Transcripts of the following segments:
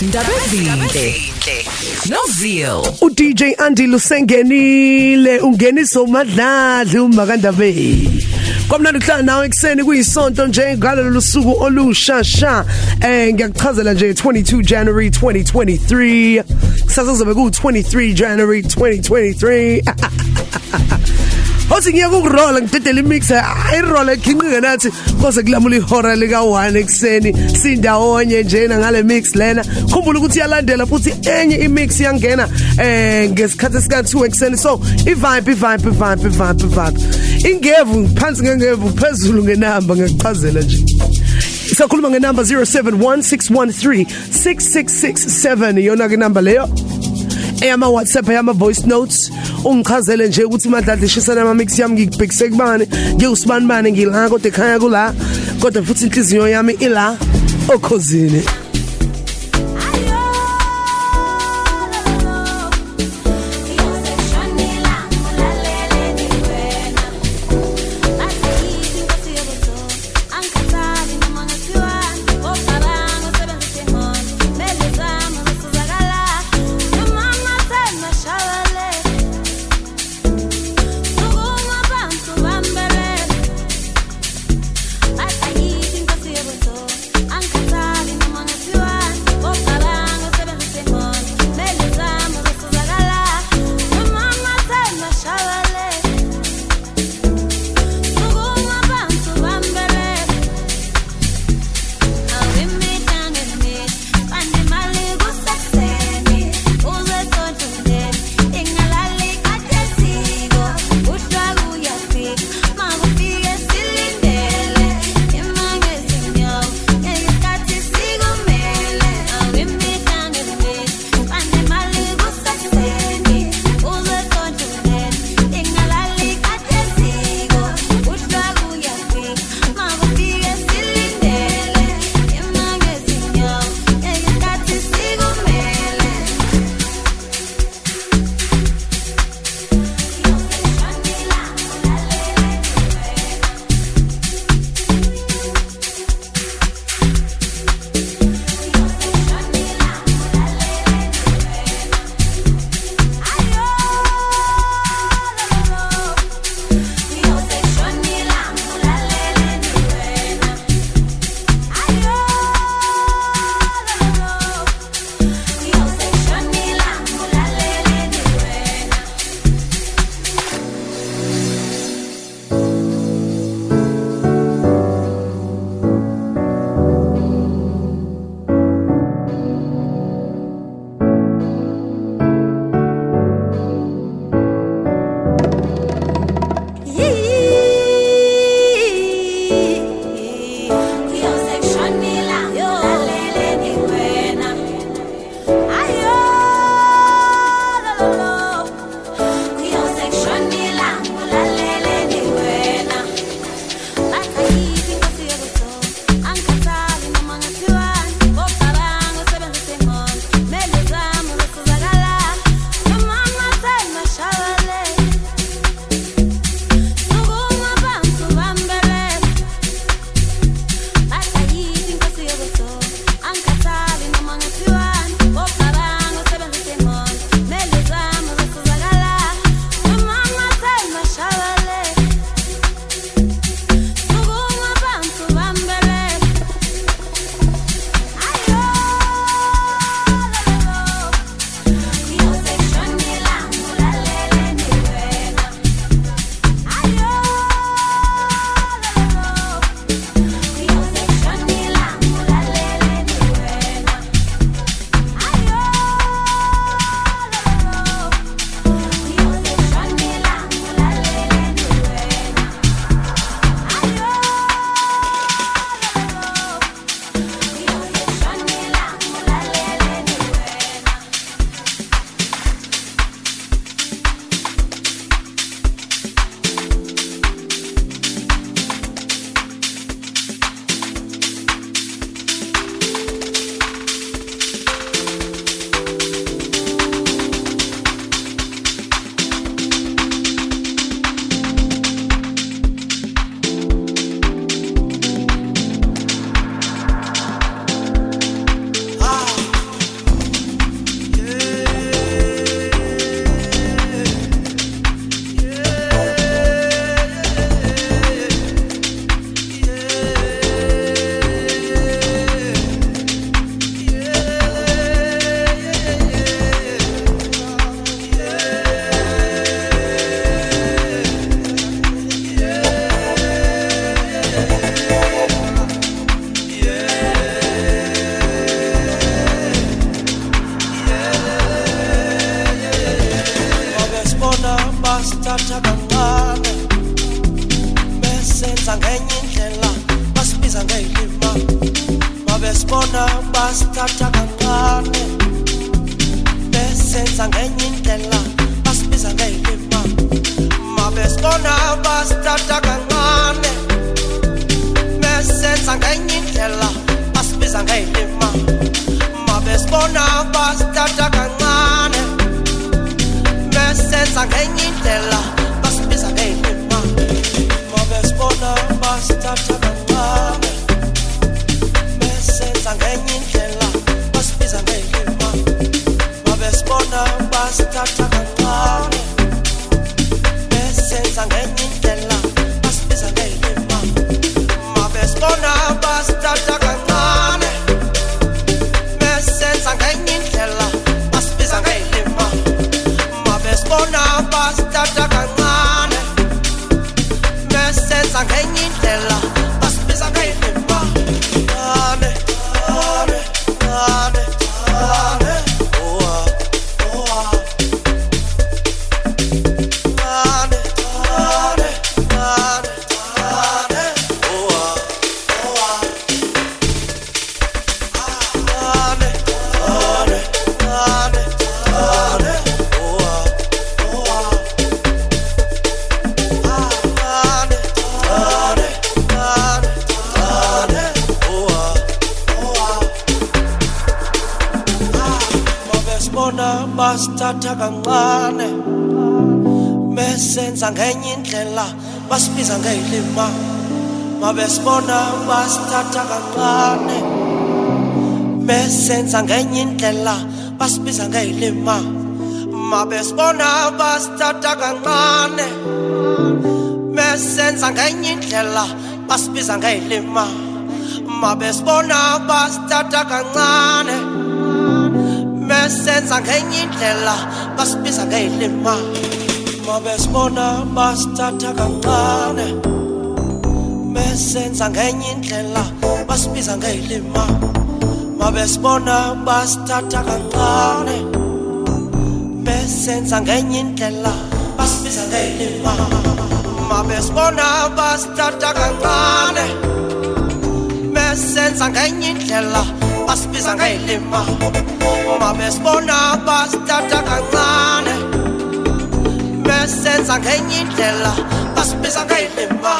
Ndaba ezinhle. Nozio. uDJ Andy lusengenile ungeniso madladli uma kandabe Kwamnandi ukuhlala nawe ekseni kuyisonto nje ngalo lusuku olushasha. Eh ngiyakuchazela nje 22 January 2023 kusasa kuzobe ku 23 January 2023 Othi ngiya kurolla ngidedela imix ayirolla khinqike nathi. Kose kulamula ihora lika 1 ekseni sindawonye njena ngale mix lena. Khumbula ukuthi iyalandela futhi enye imix iyangena eh ngesikhathi sika 2 ekseni so ivibe ivibe ivibe ivibe ivibe. Ingevu phansi ngengevu phezulu ngenamba ngikuchazela nje. Sakhuluma ngenamba 0716136667 iyona ke number leyo? Eyama WhatsApp eyama voice notes. Ungichazele nje ukuthi madladla ishisana ama mix yami ngikubhekise kubani? Ngiyusibani bani ngila kodwa ekhaya kula. Kodwa futhi inhliziyo yami ila okhozini. Basithatha kancane besenza ngenye indlela basibiza ngeyilima mabesibona basithatha kancane besenza ngenye indlela basibiza ngeyilima mabesibona basithatha kancane basithatha besenza ngenye indlela basibiza ngeyilima. Mabesibona basithatha kancane. Besenza ngenye indlela basibiza ngeyilima. Mabesibona basithatha kancane. Besenza ngenye indlela basibiza ngeyilima. Mabesibona basithatha kancane. Besenza ngenye indlela basibiza ngeyilima. Mabesibona basithatha kancane. Besenza ngenye indlela basibiza ngeyilima. Mabesibona basithatha kancane. Besenza ngenye indlela basibiza ngeyilima. Mabesibona basithatha kancane. Besenza ngenye indlela basibiza ngeyilima. Mabesibona basithatha kancane. Besenza ngenye indlela basibiza ngeyilima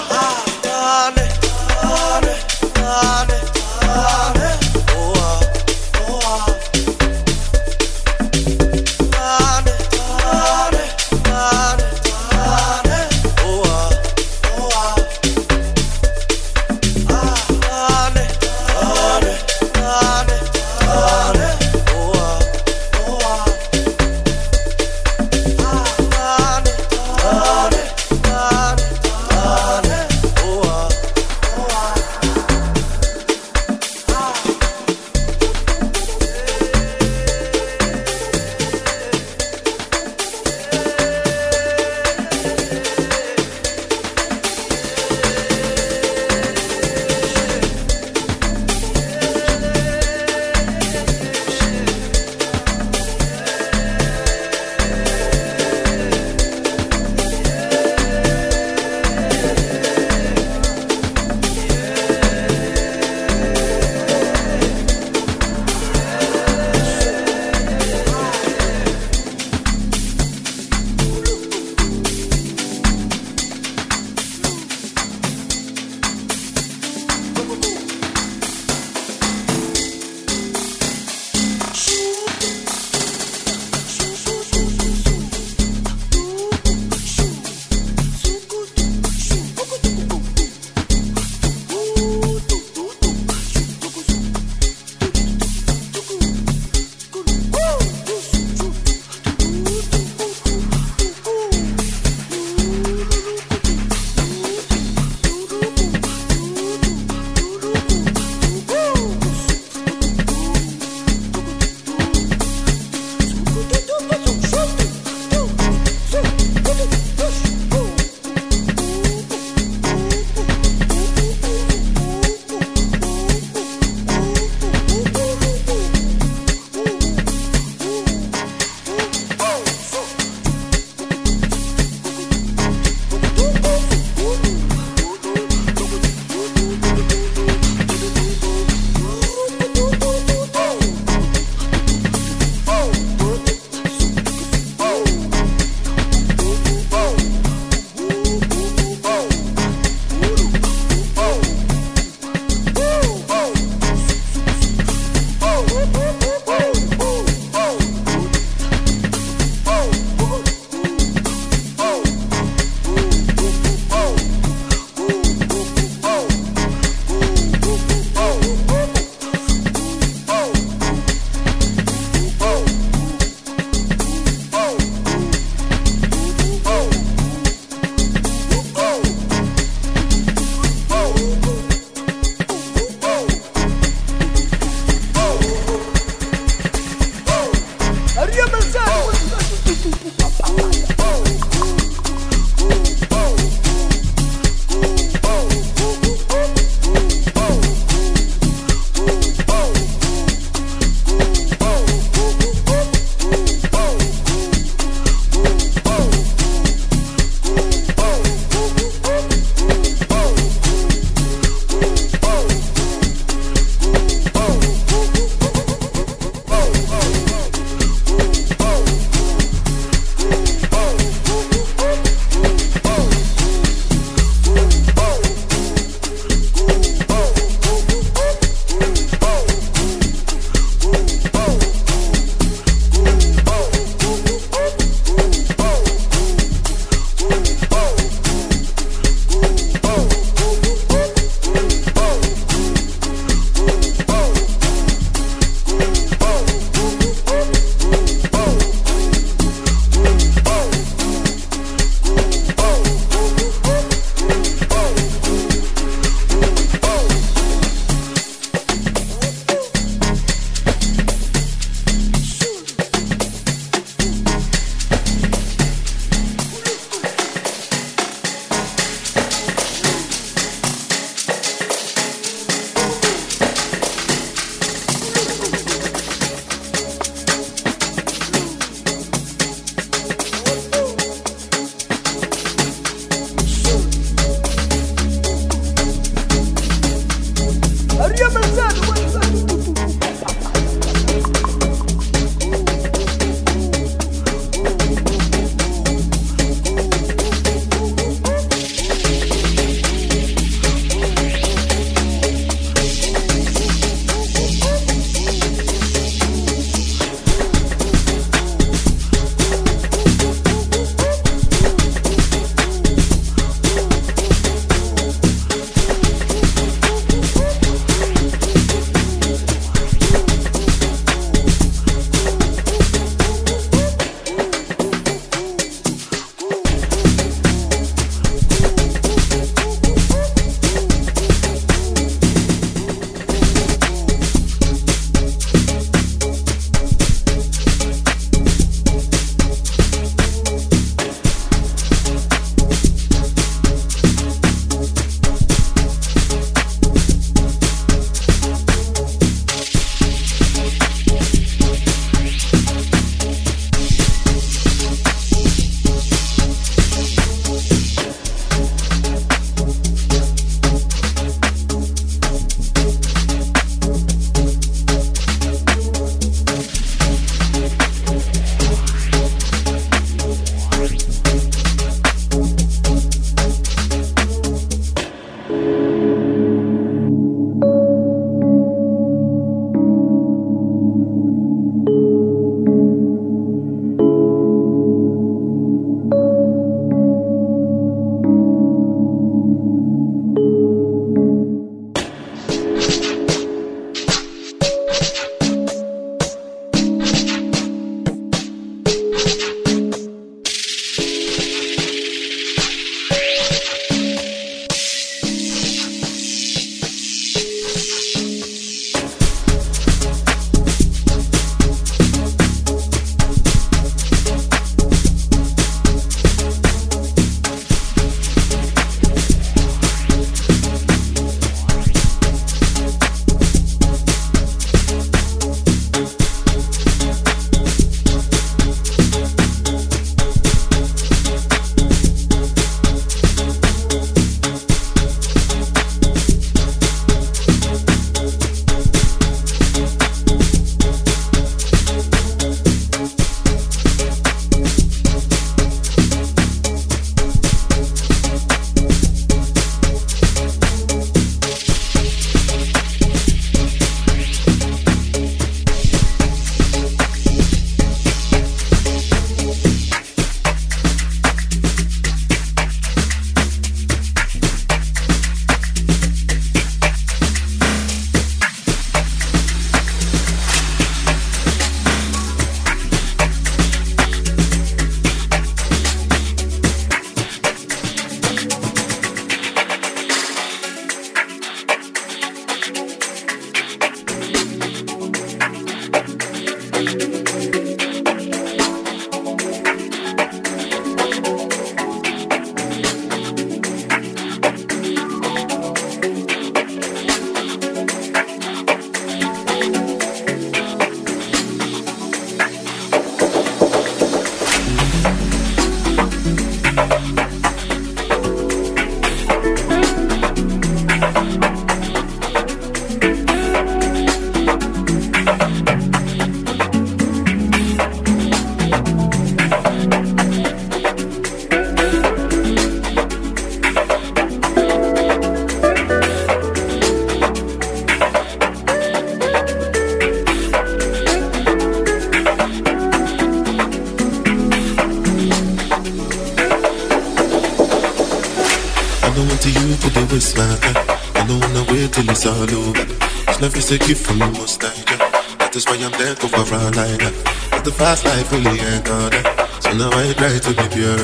A gift from the most high. yeah. That is why I'm there to for like that. But the fast life really ain't that. So now I try to be pure.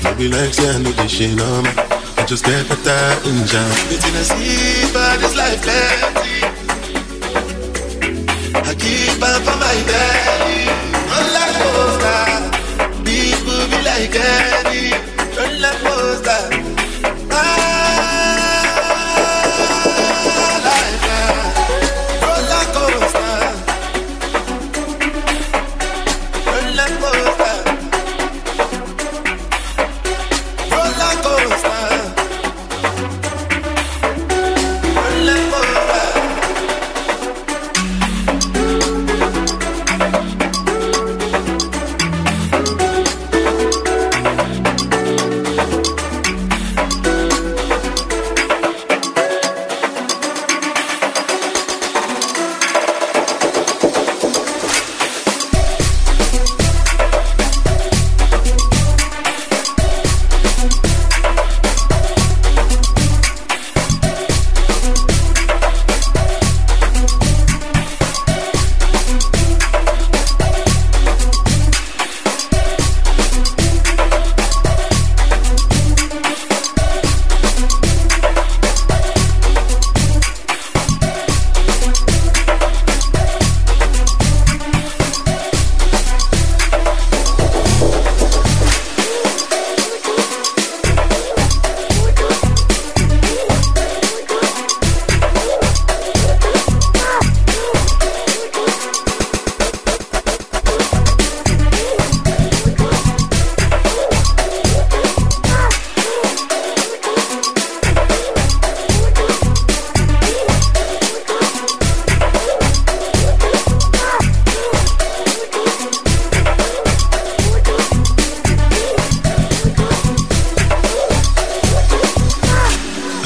No be like say I know this shit no man. I just get better in jam. It's in a sea, but this life plenty. I keep up for my belly. Run like poster. People be like Eddie. Run like poster.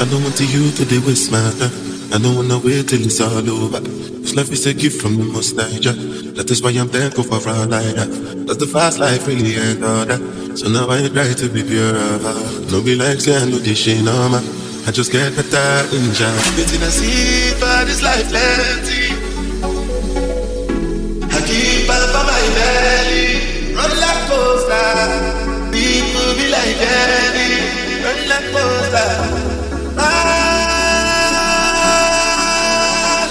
I don't want to you to the waste my time. I don't wanna wait till it's all over. This life is a gift from the most yeah. That is why I'm thankful for around like that. Cause the fast life really ain't all that. So now I try to be pure. No be like say I know this shit no man. I just get better in. It's in a sea, but this life plenty. I keep up for my belly. Run like coaster. People be like Eddie. Run like coaster. My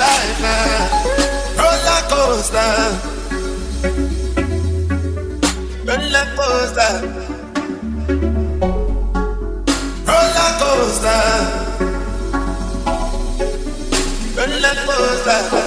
life now. Roller coaster. Roller coaster. Roller coaster. Roller coaster.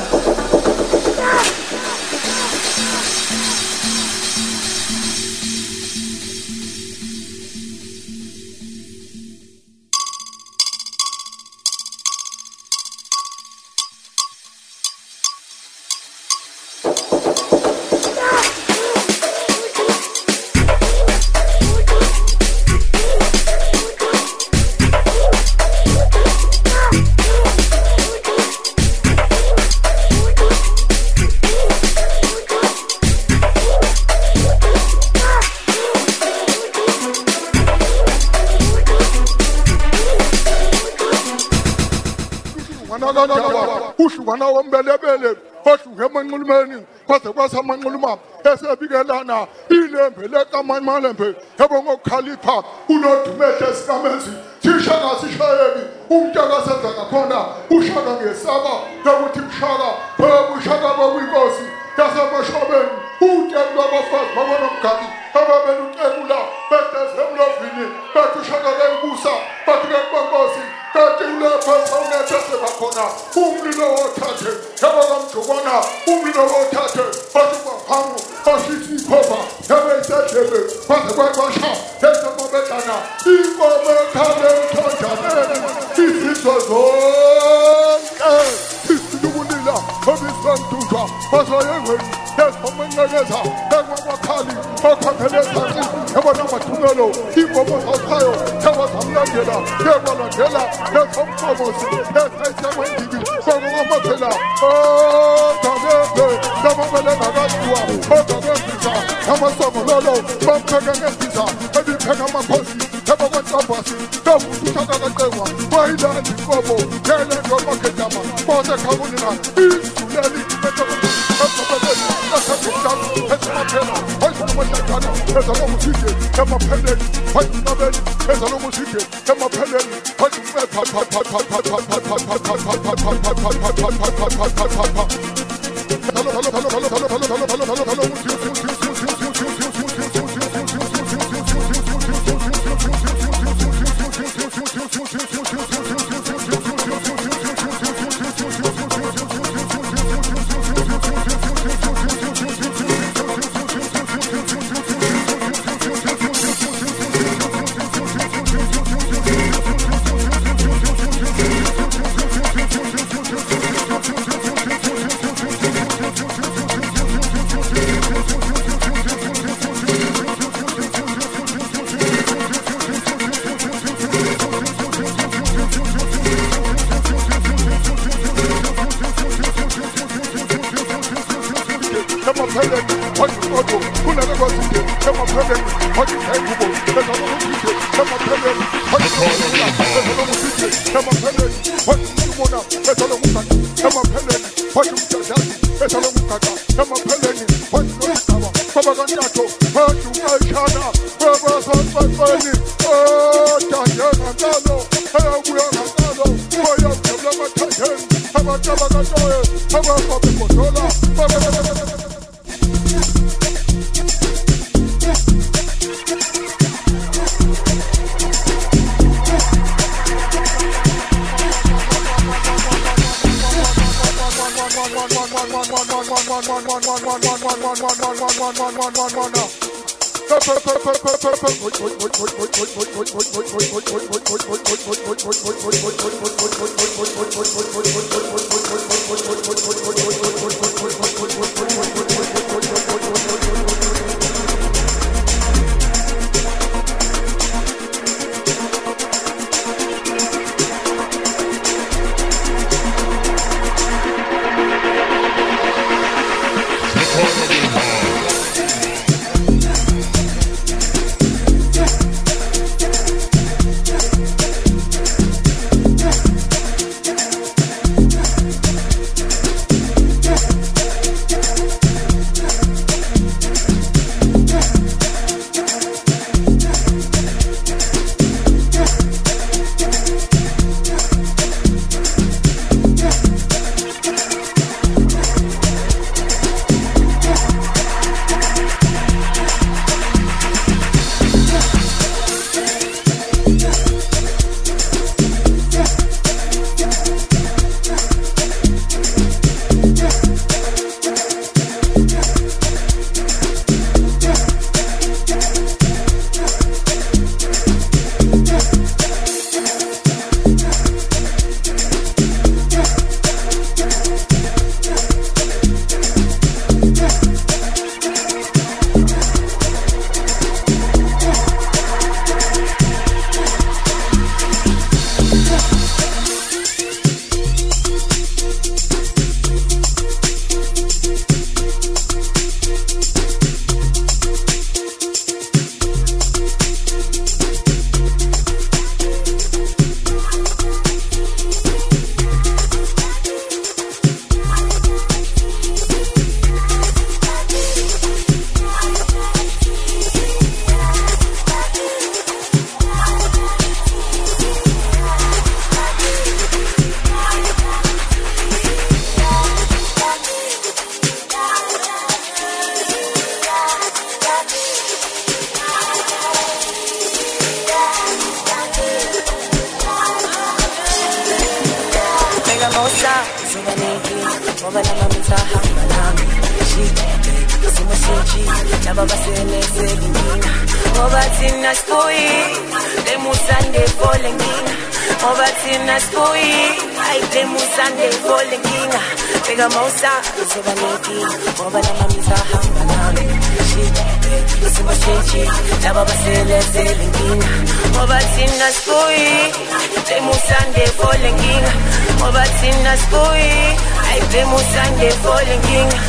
Kwaze kwasamanxuluma esebikelana. Ilembe lekamalembe ebongokukhalipha unodumethe sikamezi sishaka sishayeki umntaka senza ngakhona ushaka ngesaba lokuthi mshaka ebushaka bokwinkosi yasemashobeni. Abafazi babonomgadi ababela ucebula bedesemlovini bethi ushakaleyibusa bathi kenkonkosi kanti ulepha sawunethe sebakhona umlilo wothathe yabakamjokwana umlilo wothathe bathi kwaphamu bashisa ikhova yabeyisedlebe baze kwakwasha lezemobedana inkomo ekhale emthonjaneni izizwe zonke isilukulila obisanduzwa bazoyengweni yezomencekeza engwabakhali bakhaphele ezansi yabona amathumelo inkomo zachayo yabazamlandela yebalandela yezomkomosi Eza lo musike, ema peleni Hayi unabeni, eza lo musike, ema peleni Hayi unabeni emapheleni wayimoto kunabekwazide emapheleni wayithengubo ezalomuzide emapheleni wayimona ezalomuzide emapheleni wayimona ezalomugaka emapheleni wayimjajazi ezalomugaka emapheleni wayimogaba babakantatho wayadukashana babasasaqeni ojanjengankalo eyabuya ngankalo wayamjabula amathandeni abantu abakatoye abafabegodola ngoba one, one, one, one, one, one. Thank you. Ngoba thina sibuyi ayi lemusande fole nkinga bheka mawusa uzoba nenkinga. Ngoba lama misa hamba nami. Isimo sentshile laba baselesele inkinga ngoba thina sibuyi lemusande fole nkinga ngoba thina sibuyi ayi lemusande fole nkinga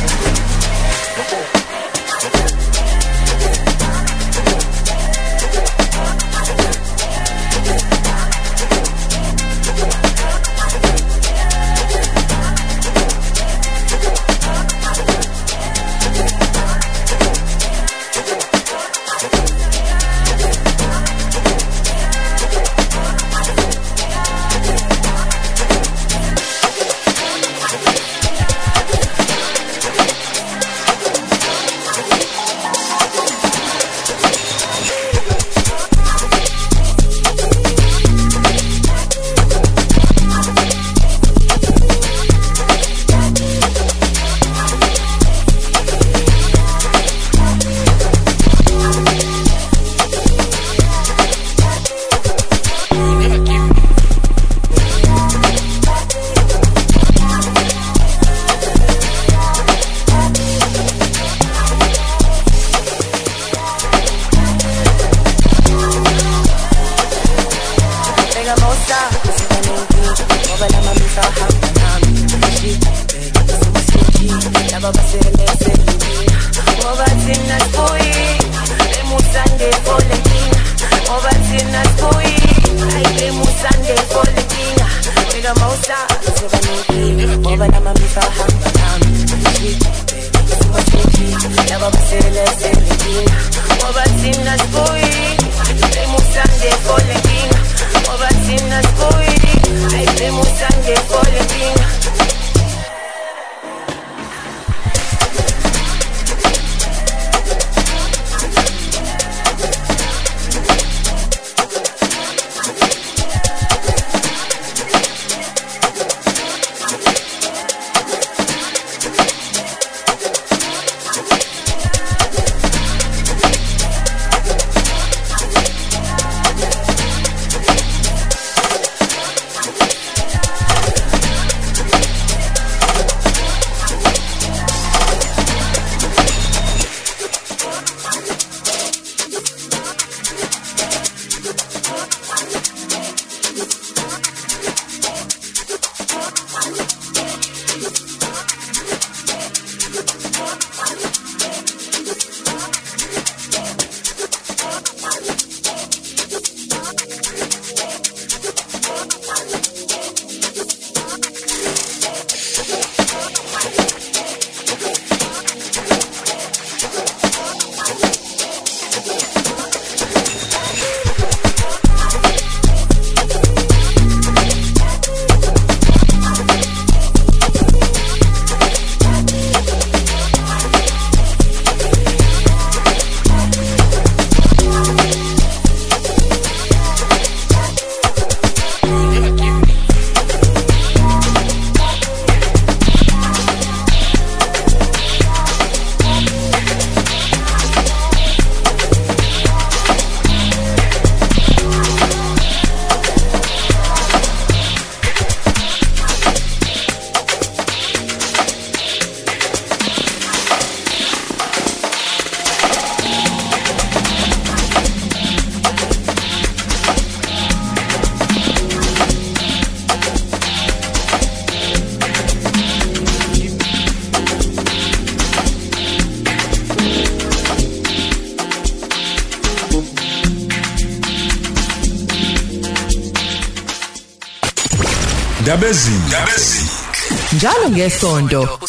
Usiba nenkinga ngoba lama misa hamba nami isimo sentshile laba baselese ngoba thina sibuyi lemusande fole nkinga ngoba thina sibuyi ayi lemusande fole nkinga bega mosa, usiba nenkinga ngoba lama misa hamba nami isimo baselese inkinga ngoba thina sibuyi lemusande fole nkinga ngoba thina sibuyi ayi lemusande fole nkinga ndabezini njalo ngesonto